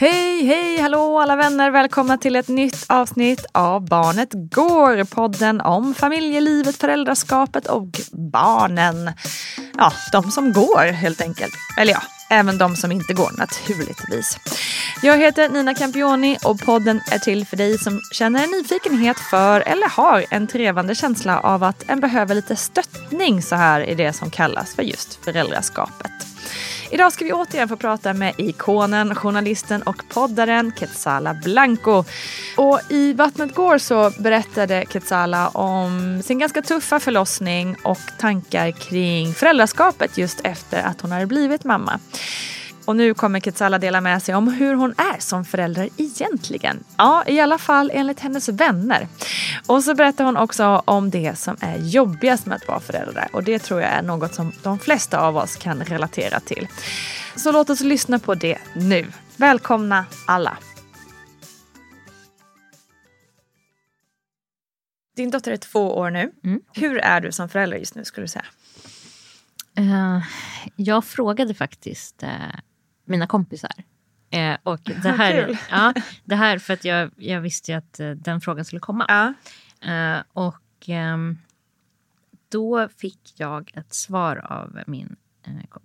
Hej, hej, hallå alla vänner! Välkomna till ett nytt avsnitt av Barnet Går. Podden om familjelivet, föräldraskapet och barnen. Ja, de som går helt enkelt. Eller ja, även de som inte går naturligtvis. Jag heter Nina Campioni och podden är till för dig som känner en nyfikenhet för eller har en trevande känsla av att en behöver lite stöttning så här i det som kallas för just föräldraskapet. Idag ska vi återigen få prata med ikonen, journalisten och poddaren Quetzala Blanco. Och I Vattnet går så berättade Quetzala om sin ganska tuffa förlossning och tankar kring föräldraskapet just efter att hon hade blivit mamma. Och nu kommer Quetzala dela med sig om hur hon är som förälder egentligen. Ja, i alla fall enligt hennes vänner. Och så berättar hon också om det som är jobbigast med att vara förälder. Och det tror jag är något som de flesta av oss kan relatera till. Så låt oss lyssna på det nu. Välkomna alla! Din dotter är två år nu. Mm. Hur är du som förälder just nu skulle du säga? Eh, jag frågade faktiskt uh, mina kompisar. Uh, och det här, ja, det här för att jag, jag visste ju att uh, den frågan skulle komma. Ja. och um, då fick jag ett svar av min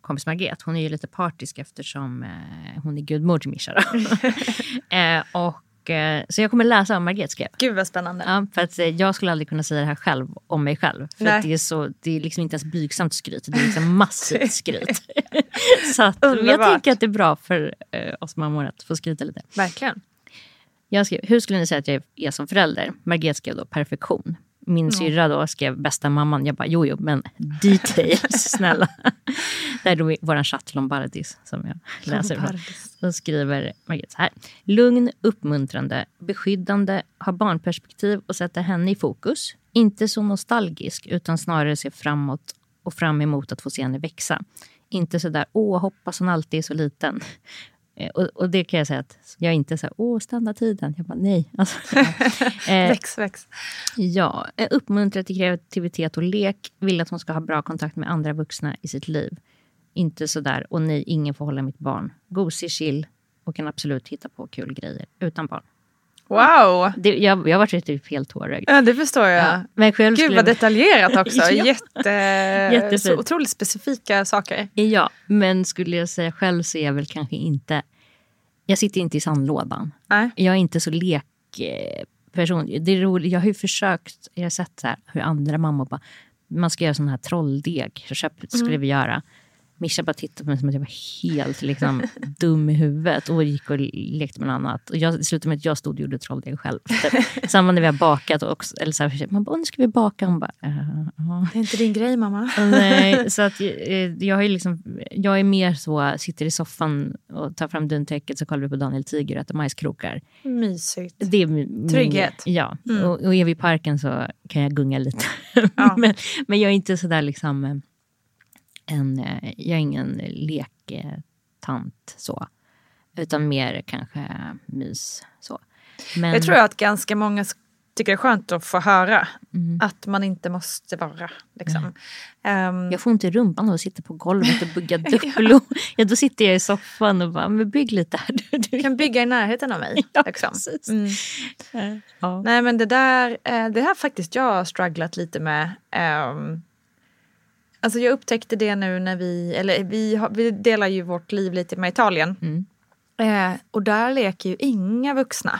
kompis Margret. Hon är ju lite partisk eftersom hon är gudmor till Mischa. och så jag kommer läsa vad Margret skrev. Gud vad spännande. Ja, för att jag skulle aldrig kunna säga det här själv om mig själv. För det, är så, det är liksom inte ens blygsamt skryt, det är liksom massivt skryt. så att, jag tänker att det är bra för eh, oss mammor att få skryta lite. Verkligen. Jag skrev, hur skulle ni säga att jag är som förälder? Margret skrev då perfektion. Min syrra då skrev bästa mamman. Jag bara, jo, jo, men details, snälla. Det är då vår chatt Lombardis som jag läser. Lombardis. Då skriver Margret så här. Lugn, uppmuntrande, beskyddande, har barnperspektiv och sätter henne i fokus. Inte så nostalgisk, utan snarare ser framåt och fram emot att få se henne växa. Inte så där, åh, hoppas hon alltid är så liten. Eh, Och, och det kan jag säga att jag är inte så här, åh, stanna tiden. Jag bara, nej. Alltså, eh, Väx, väx. Ja, eh, uppmuntra till kreativitet och lek. Vill att hon ska ha bra kontakt med andra vuxna i sitt liv. Inte sådär, och nej, ingen får hålla mitt barn. Gosig, chill och kan absolut hitta på kul grejer utan barn. Wow! Det, jag, jag har varit typ helt tårögd. Ja, det förstår jag. Ja, men själv Gud vad detaljerat också. Ja. Jätte, Jättefint. så otroligt specifika saker. Ja, men skulle jag säga själv så är jag väl kanske inte... Jag sitter inte i sandlådan. Nej. Jag är inte så lekperson. Det är roligt, jag har ju försökt, jag har sett så här, hur andra mammor bara, man ska göra sån här trolldeg, så köp, skulle Mm. vi göra. Mischa bara tittade på mig som att jag var helt liksom, dum i huvudet och gick och lekte med något annat. Och jag, det slutade med att jag stod och gjorde trolldeg själv. Samma när vi har bakat. Och också, eller så här, man bara, "Åh, nu ska vi baka. Hon bara, "Eh, ja. Det är inte din grej mamma. Nej, så att, eh, jag, ju liksom, jag är mer så, sitter i soffan och tar fram duntäcket så kollar vi på Daniel Tiger och äter majskrokar. Mysigt. Det är min, Trygghet. Mm. Ja, och, och är vi i parken så kan jag gunga lite. Ja. men, men jag är inte sådär liksom eh, en, eh, jag är ingen lektant så. Utan mer kanske mys så. Men, Jag tror att ganska många tycker det är skönt att få höra Mm. att man inte måste vara. Liksom. Ehm, Jag får ont i rumpan att sitta på golvet och bygga Duplo. ja, då sitter jag i soffan och bara, men bygg lite här. Du, Du kan bygga i närheten av mig. Ja, liksom. Mm. Ja. Nej men det där, eh, det har faktiskt jag strugglat lite med. Ehm, Alltså jag upptäckte det nu när vi, eller vi, har, vi delar ju vårt liv lite med Italien. Mm. Eh, och där leker ju inga vuxna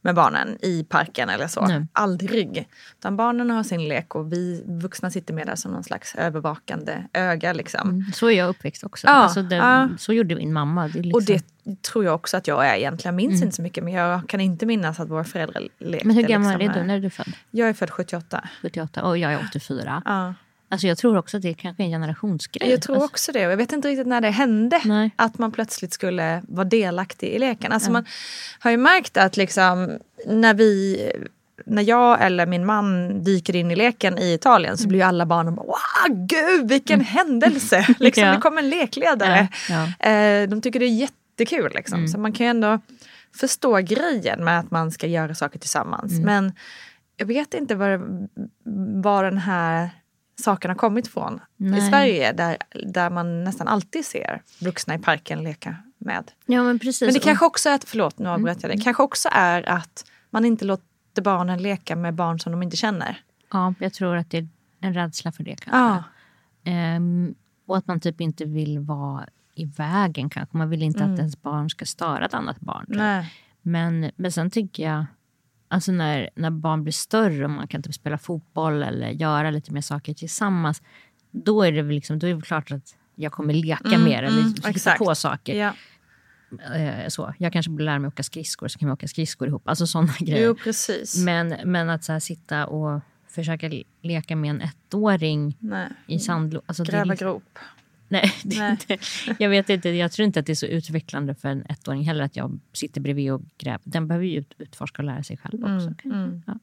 med barnen i parken eller så. Nej. Aldrig. Utan barnen har sin lek och vi vuxna sitter med där som någon slags övervakande öga. Liksom. Mm, Så är jag uppväxt också. Ja, alltså det, ja. Så gjorde min mamma. Det liksom, Och det tror jag också att jag är egentligen. Jag minns inte så mycket men jag kan inte minnas att våra föräldrar lekte. men hur gammal liksom, är du här. när är du född? Jag är född 78. 78 och jag är 84. Ja. Alltså jag tror också att det är kanske en generationsgrej. Jag tror också det. Jag vet inte riktigt när det hände. Nej. Att man plötsligt skulle vara delaktig i leken. Alltså Man har ju märkt att liksom, när vi när jag eller min man dyker in i leken i Italien så blir ju alla barnen bara wow, gud vilken händelse! Liksom, Ja. Det kommer en lekledare. Ja, Eh, de tycker det är jättekul. Liksom. Så man kan ju ändå förstå grejen med att man ska göra saker tillsammans. Men jag vet inte var den här saken har kommit ifrån. I Nej. Sverige där, där man nästan alltid ser vuxna i parken leka med. ja men precis. Men det kanske också är, förlåt nu avbröt jag dig, kanske också är att man inte låter barnen leka med barn som de inte känner. Ja, jag tror att det är en rädsla för det kanske. Ja. Ehm, och att man typ inte vill vara i vägen kanske. Man vill inte att ens barn ska störa ett annat barn. Nej. Men, men sen tycker jag, alltså när, när barn blir större och man kan typ spela fotboll eller göra lite mer saker tillsammans. Då är det väl liksom, då är det klart att jag kommer leka mer eller hitta exakt. på saker. Ja. Eh, så. Jag kanske borde lära mig åka skridskor så kan vi åka skridskor ihop. Alltså sådana grejer. Jo precis. Men, men att så här, sitta och försöka leka med en ettåring Nej. i sandlå... Alltså det är Gräva liksom- grop. Nej, Nej. inte, jag vet inte. Jag tror inte att det är så utvecklande för en ettåring heller att jag sitter bredvid och gräver. Den behöver ju ut, utforska och lära sig själv också. kanske. Ja.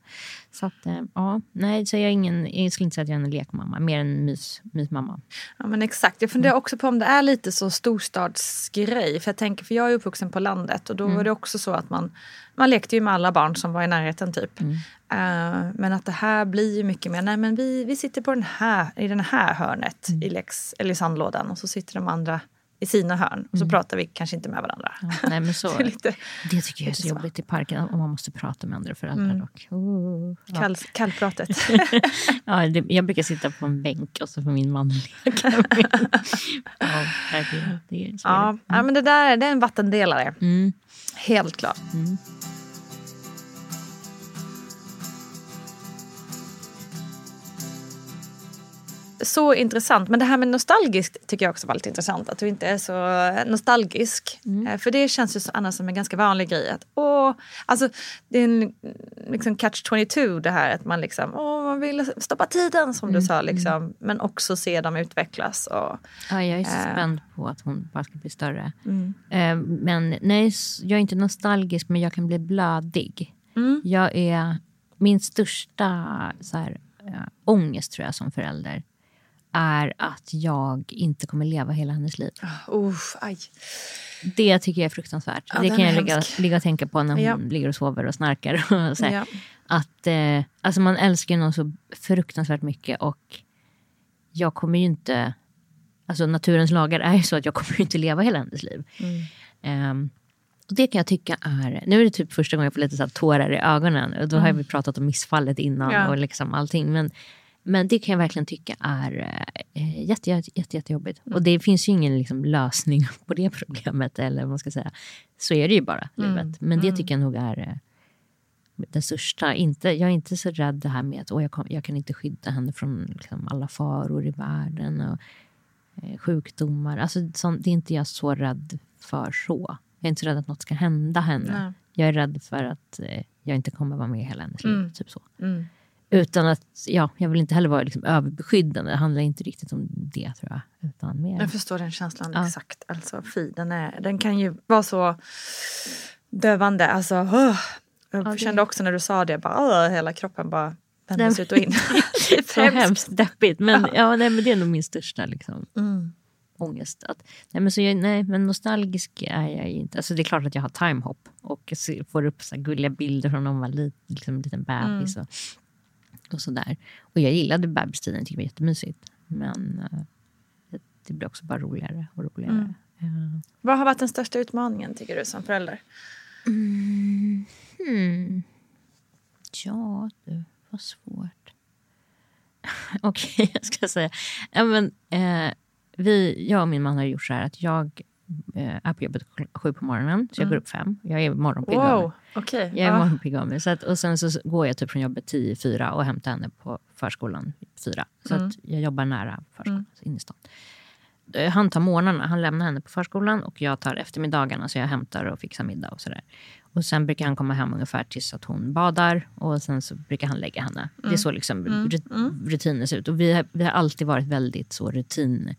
Så att, eh, ja. Nej, så jag, är ingen, jag skulle inte säga att jag är en lekmamma. Mer en mys, mysmamma. Ja men exakt. Jag funderar också på om det är lite så storstadsgrej. För jag tänker, för jag är uppvuxen på landet och då var det också så att man, man lekte ju med alla barn som var i närheten typ. Eh, men att det här blir ju mycket mer, nej men vi, vi sitter på den här, i den här hörnet i, lex, eller i sandlådan och så sitter de andra i sina hörn och så pratar vi kanske inte med varandra. Ja, nej, men så, Det lite det tycker jag är så så. jobbigt i parken. Om man måste prata med andra föräldrar. Och, oh, ja. kall, kallpratet. Ja, det, jag brukar sitta på en bänk och så får min man leka ja, verkligen. Det är, ja, det. ja men det där det är en vattendelare. Mm. Helt klart. Mm. Så intressant. Men det här med nostalgiskt tycker jag också var lite intressant. Att du inte är så nostalgisk. Eh, För det känns ju så- annars som en ganska vanlig grej. Att, åh, alltså, det är en liksom catch 22 det här att man liksom, åh, man vill stoppa tiden som du sa. Liksom, men också se dem utvecklas. Och, Ja, jag är så Eh. spänd på att hon bara ska bli större. Eh, men nej, jag är inte nostalgisk, men jag kan bli blödig. Jag är min största så här, eh, ångest tror jag som förälder är att jag inte kommer leva hela hennes liv. Uh, aj. Det tycker jag är fruktansvärt. Ja, det kan jag ligga, ligga och tänka på när hon Ja. ligger och sover och snarkar. Och så. Ja. Att, eh, alltså man älskar någon så fruktansvärt mycket och jag kommer ju inte... Alltså naturens lagar är ju så att jag kommer inte leva hela hennes liv. Mm. Ehm, och det kan jag tycka är... Nu är det typ första gången jag får lite så tårar i ögonen. Och då har vi pratat om missfallet innan Mm. Och liksom allting. Men, men det kan jag verkligen tycka är eh, jätte, jätte, jätte, jättejobbigt. Mm. Och det finns ju ingen liksom, lösning på det problemet. Eller vad man ska säga. Så är det ju bara, Mm. livet. Men det tycker jag nog är... Eh, den största. Inte, jag är inte så rädd det här med att åh, jag, kom, jag kan inte skydda henne från liksom, alla faror i världen och eh, sjukdomar. Alltså, sånt, det är inte jag så rädd för så. Jag är inte så rädd att något ska hända henne. Nej. Jag är rädd för att eh, jag inte kommer vara med hela hennes liv. Mm. Typ så. Mm. Utan att, ja, jag vill inte heller vara liksom, överbeskyddande. Det handlar inte riktigt om det tror jag. Utan mer... Jag förstår den känslan Ja. exakt. Alltså, fy, den, är, den kan ju vara så dövande. Alltså, åh. Jag det- kände också när du sa det, bara, åh, hela kroppen bara vändes ut och in. så hemskt deppigt. Men, ja. nej, men det är nog min största liksom, Mm. ångest. Att, nej, men så jag, nej, men nostalgisk är jag inte. Alltså, det är klart att jag har timehop och får upp så gulliga bilder från när hon var lit, liksom, en liten bebis. Och, och sådär. Och jag gillade bebistiden, tycker det var jättemysigt. Men eh, det, blir också bara roligare och roligare. Ja. Vad har varit den största utmaningen tycker du som förälder? Hmm. Ja, du, vad svårt. Okej, jag ska säga. Ja, men, eh, vi, jag och min man har gjort så här att jag eh, är på jobbet sju på morgonen, så jag går upp fem. Jag är morgonpigg. Wow, okej. Jag är Ja. morgonpigg av mig. Så att, och sen så går jag typ från jobbet tio, fyra och hämtar henne på förskolan fyra. Så att jag jobbar nära förskolan, så in i stan. Eh, Han tar morgnarna, han lämnar henne på förskolan och jag tar eftermiddagarna så jag hämtar och fixar middag och sådär. Och sen brukar han komma hem ungefär tills att hon badar och sen så brukar han lägga henne. Det är så liksom rut- rutinen ser ut. Och vi har, vi har alltid varit väldigt så rutin.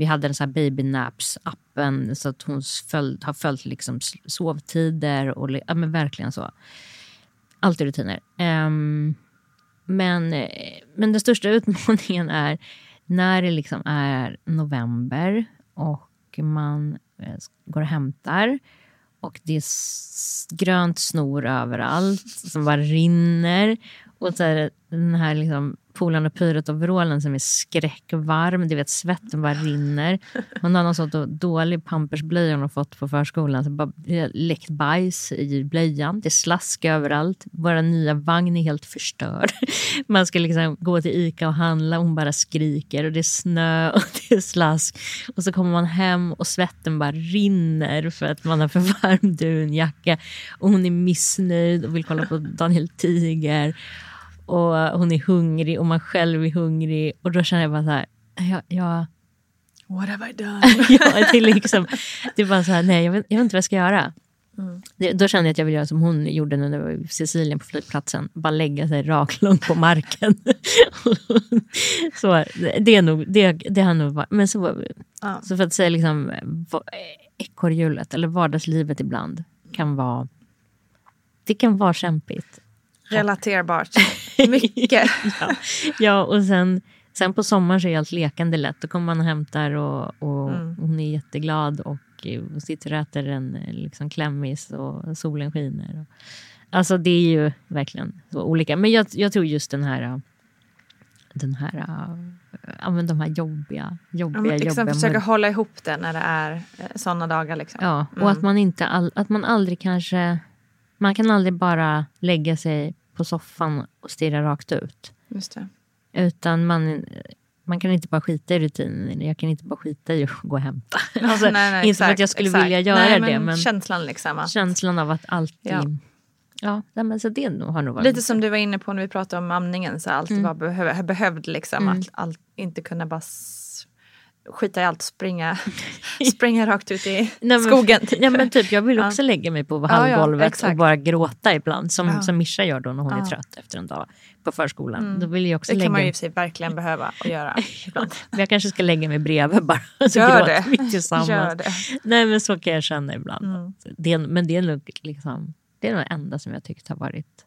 Vi hade en sån här baby naps appen så att hon följt, har följt liksom sovtider och ja, men verkligen så. Alltid rutiner. Um, men, eh, men den största utmaningen är när det liksom är november och man eh, går och hämtar och det är grönt snor överallt som bara rinner. Och så här, den här liksom Polarn och pyret-overallen som är skräckvarm. Du vet, svetten bara rinner. Hon har någon sån dålig pampersblöja hon har fått på förskolan. Så bara, det har läckt bajs i blöjan. Det är slask överallt. Vår nya vagn är helt förstörd. Man ska liksom gå till Ica och handla och hon bara skriker. Och det är snö och det är slask. Och så kommer man hem och svetten bara rinner för att man har för varm dunjacka. Och hon är missnöjd och vill kolla på Daniel Tiger. Och hon är hungrig och man själv är hungrig. Och då känner jag bara så här, jag, jag, What have I done? jag det, är liksom, det är bara så här, nej jag vet, jag vet inte vad jag ska göra. Det, då kände jag att jag vill göra som hon gjorde när jag var i Sicilien på flygplatsen. Bara lägga sig raklång på marken. så, det, är nog, det, det har nog varit, men så, Ja. så för att säga liksom, ekorrhjulet eller vardagslivet ibland kan vara, det kan vara kämpigt. Relaterbart. Mycket. ja. ja, och sen, sen på sommaren så är allt lekande lätt. Då kommer man och hämtar och, och Mm. hon är jätteglad och, eh, och sitter och äter en eh, liksom, klämmis och solen skiner. Och, alltså det är ju verkligen så olika. Men jag, jag tror just den här, eh, den här, eh, ja, men de här jobbiga, Ja, jobbiga, men liksom jobbiga försöka hålla ihop det när det är sådana dagar. Liksom. Ja, och att man inte all, att man aldrig kanske, man kan aldrig bara lägga sig på soffan och stirra rakt ut. Just det. Utan man, man kan inte bara skita i rutinen. Jag kan inte bara skita i att gå och hämta. Alltså, Nej, nej, inte för att jag skulle exakt. vilja göra Nej, det, men känslan liksom. Att, känslan av att alltid... Ja. Ja, men så det har nog varit... lite som du var inne på när vi pratade om amningen, så alltid Mm. vara behöv, behövd liksom. Att allt, inte kunna bara skita i allt springa, springa rakt ut i Nej, men- skogen. Typ. Ja, men typ, jag vill Ja. också lägga mig på Ja, ja, hallgolvet och bara gråta ibland. Som, Ja. som Mischa gör då när hon är Ja. trött efter en dag på förskolan. Då vill jag också det lägga kan man ju i sig verkligen behöva och göra. Jag kanske ska lägga mig bredvid bara. Så Gör gråter det. vi tillsammans. Nej men så kan jag känna ibland. Mm. Det är, men det är nog liksom, det är nog det enda som jag tyckt har varit...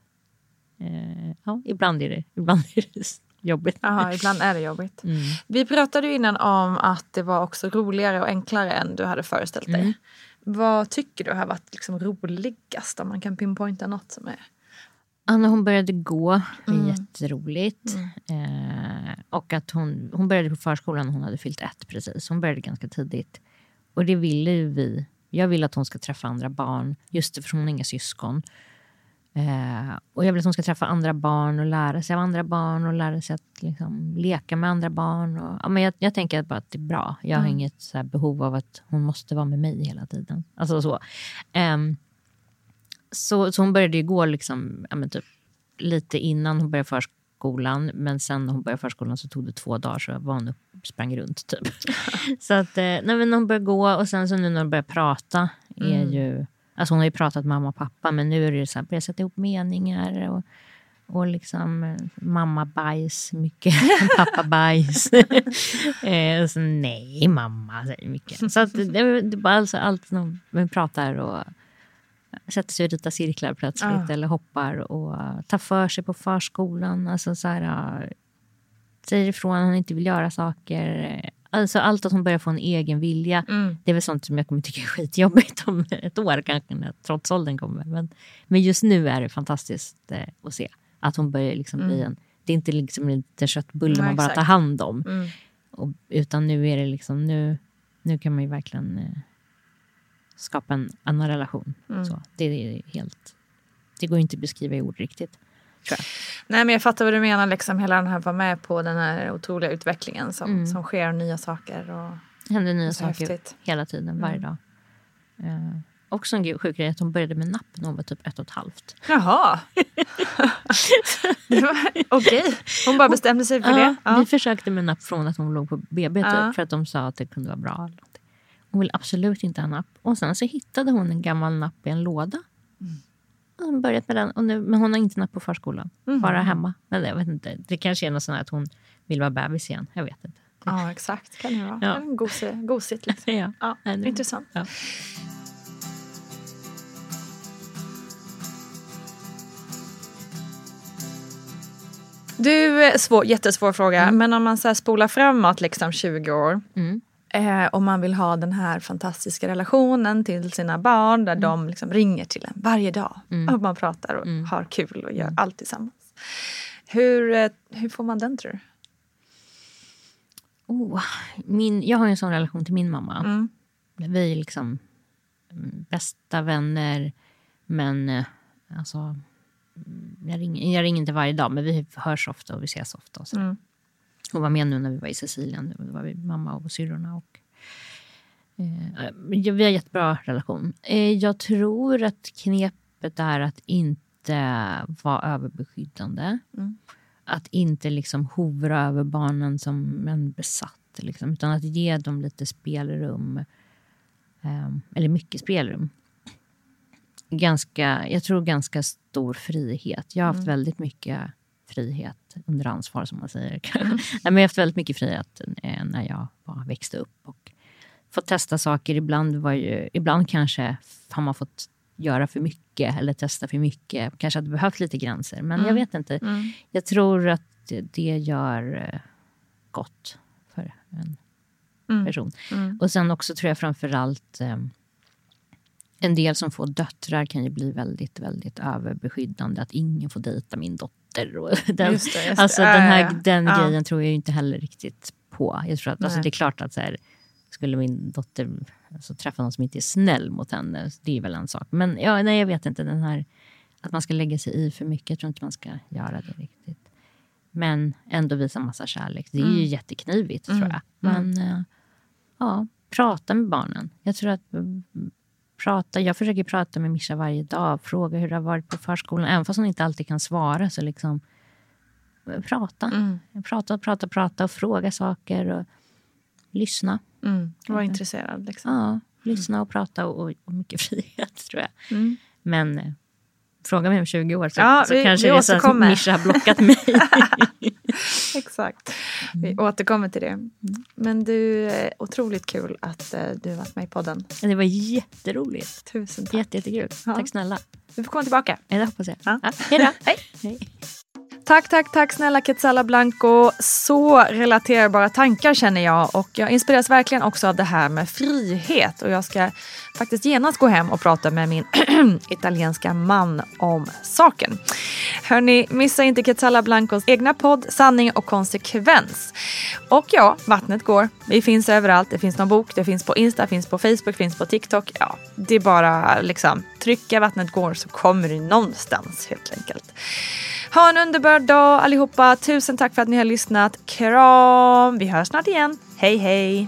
Eh, ja, ibland är det, ibland är det jobbigt. Ja, ibland är det jobbigt. Mm. Vi pratade innan om att det var också roligare och enklare än du hade föreställt dig. Mm. Vad tycker du har varit liksom roligast? Om man kan pinpointa något som är... Anna hon började gå, Mm. jätteroligt. Eh, och att hon, hon började på förskolan hon hade fyllt ett precis. Hon började ganska tidigt. Och det ville vi. Jag vill att hon ska träffa andra barn, just eftersom hon har inga syskon. Eh, och jag vill att hon ska träffa andra barn och lära sig av andra barn och lära sig att liksom, leka med andra barn. Och, ja, men jag, jag tänker bara att det är bra. Jag har inget så behov av att hon måste vara med mig hela tiden. Alltså så. Ehm, så, så hon började ju gå liksom, ja, men typ, lite innan hon började förskolan. Men sen när hon började förskolan så tog det två dagar så var hon upp, sprang runt. Typ. så att, eh, nej, men hon började gå och sen så nu när hon börjar prata är ju... Alltså hon har ju pratat mamma och pappa men nu är det så här, börja sätta ihop meningar. Och, och liksom eh, mamma bajs mycket, pappa bajs. eh, så, nej mamma säger mycket. Så att det, det är bara alltså allt när man pratar och sätter sig och ritar cirklar plötsligt Ja. eller hoppar och tar för sig på förskolan. Alltså så här, säger ifrån att hon inte vill göra saker. Alltså allt att hon börjar få en egen vilja. Mm. Det är väl sånt som jag kommer tycka är skitjobbigt om ett år kanske när trotsåldern kommer. Men, men just nu är det fantastiskt eh, att se att hon börjar liksom bli en... Det är inte liksom en liten köttbulle Nej, man bara exakt. tar hand om. Mm. Och, utan nu är det liksom, nu, nu kan man ju verkligen eh, skapa en annan relation. Mm. Så, det är helt... Det går inte att beskriva i ord riktigt. Nej, men jag fattar vad du menar. Liksom, hela den här var med på den här otroliga utvecklingen som, Mm. som sker. Nya saker. Och, Det händer nya saker häftigt. hela tiden, varje dag. Eh, också en sjuk grej att hon började med napp när hon var typ ett och ett halvt. Jaha! Det Okej, hon bara bestämde sig för det. Ja, Ja. Vi försökte med napp från att hon låg på BB typ, för att de sa att det kunde vara bra. Hon ville absolut inte ha napp. Och sen så hittade hon en gammal napp i en låda. Och hon börjat med den. Och nu, men hon har inte napp på förskolan, bara hemma. Men jag vet inte. Det kanske är något sånt att hon vill vara bebis igen. Jag vet inte. ja, exakt. kan det vara. Ja. Ja. Gosigt, gosigt liksom. Ja. Ja, det- intressant. Ja. Du, eh, svår, jättesvår fråga. Men om man så spolar framåt liksom 20 år Mm. Eh, och man vill ha den här fantastiska relationen till sina barn Mm. där de liksom ringer till en varje dag och man pratar och Mm. har kul och gör allt tillsammans. Hur, eh, hur får man den tror du? Oh, min, jag har en sån relation till min mamma. Mm. Vi är liksom mm, bästa vänner. Men eh, alltså, mm, jag, ringer, jag ringer inte varje dag, men vi hörs ofta och vi ses ofta. Och så. Mm. Hon var med nu när vi var i Sicilien. Då var vi mamma och syrrorna. Och, eh, vi har jättebra relation. Eh, jag tror att knepet är att inte vara överbeskyddande. Mm. Att inte liksom hovra över barnen som en besatt. Liksom, utan att ge dem lite spelrum. Eh, eller mycket spelrum. Ganska, jag tror ganska stor frihet. Jag har haft väldigt mycket frihet under ansvar, som man säger. Men jag har haft väldigt mycket frihet eh, när jag bara växte upp. Och fått testa saker. Ibland, var ju, ibland kanske har man fått göra för mycket eller testa för mycket. Kanske hade behövt lite gränser. Men jag vet inte. Jag tror att det, gör eh, gott för en Mm. person. Och sen också tror jag framförallt eh, en del som får döttrar kan ju bli väldigt, väldigt överbeskyddande. Att ingen får dejta min dotter. Och den, Just det, just det. alltså Ja, den här den Ja. grejen tror jag inte heller riktigt på. Jag tror att, alltså, det är klart att så här, skulle min dotter alltså, träffa någon som inte är snäll mot henne, det är väl en sak. Men ja, nej, jag vet inte, den här att man ska lägga sig i för mycket, jag tror inte man ska göra det riktigt. Men ändå visa massa kärlek. Det är Mm. ju jätteknivigt tror jag. Men eh, ja, prata med barnen. Jag tror att mm, prata, jag försöker prata med Mischa varje dag. Fråga hur det har varit på förskolan. Även fast hon inte alltid kan svara så liksom prata. Mm. Prata, prata, prata och fråga saker och lyssna. Mm. Var intresserad liksom. Ja, lyssna och prata och, och mycket frihet tror jag. Mm. Men eh, fråga mig om 20 år så, Ja, så vi- kanske vi det är så att. Mischa har blockat mig. Exakt. Vi Mm. återkommer till det. Men du, eh, otroligt kul att eh, du har varit med i podden. det var jätteroligt. Tusen tack. Jätte, jättekul. Ja. Tack snälla. Du får komma tillbaka. Ja, det hoppas jag. Ja. Ja, hej då. Hej. Tack, tack, tack snälla Quetzala Blanco. Så relaterbara tankar känner jag och jag inspireras verkligen också av det här med frihet och jag ska faktiskt genast gå hem och prata med min italienska man om saken. Hörni, missa inte Quetzala Blancos egna podd Sanning och konsekvens. Och ja, vattnet går. Vi finns överallt. Det finns någon bok, det finns på Insta, finns på Facebook, finns på TikTok. Ja, det är bara liksom trycka vattnet går så kommer du någonstans helt enkelt. Ha en underbar dag allihopa. Tusen tack för att ni har lyssnat. Kram! Vi hörs snart igen. Hej hej!